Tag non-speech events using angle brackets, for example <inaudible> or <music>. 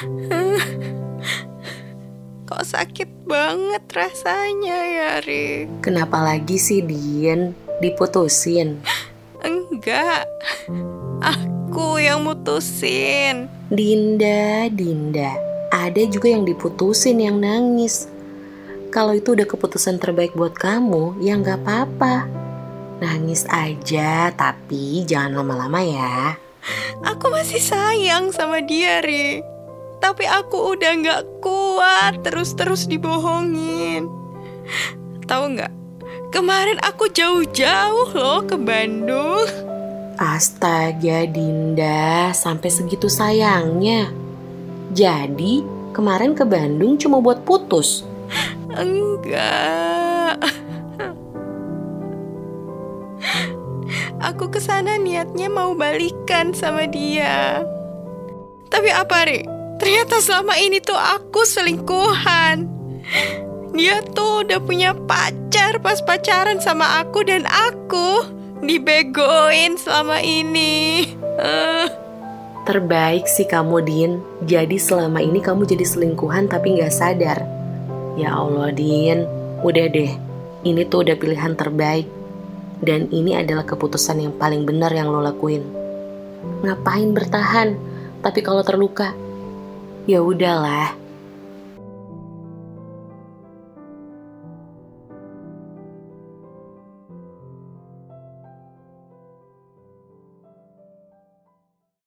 <laughs> Kok sakit banget rasanya ya, Ri? Kenapa lagi sih, Din? Diputusin? Enggak. Aku yang mutusin. Dinda, Dinda. Ada juga yang diputusin yang nangis. Kalau itu udah keputusan terbaik buat kamu, ya nggak apa-apa. Nangis aja, tapi jangan lama-lama ya. Aku masih sayang sama dia, Ri. Tapi aku udah nggak kuat terus-terus dibohongin. Tahu nggak? Kemarin aku jauh-jauh loh ke Bandung. Astaga, Dinda, sampai segitu sayangnya. Jadi, kemarin ke Bandung cuma buat putus. Enggak. Aku ke sana niatnya mau balikan sama dia. Tapi apa, Ri? Ternyata selama ini tuh aku selingkuhan. Dia tuh udah punya pacar pas pacaran sama aku dan aku dibegoin selama ini. Uh. Terbaik sih kamu, Din. Jadi selama ini kamu jadi selingkuhan tapi nggak sadar. Ya Allah, Din. Udah deh. Ini tuh udah pilihan terbaik. Dan ini adalah keputusan yang paling benar yang lo lakuin. Ngapain bertahan? Tapi kalau terluka, ya udahlah.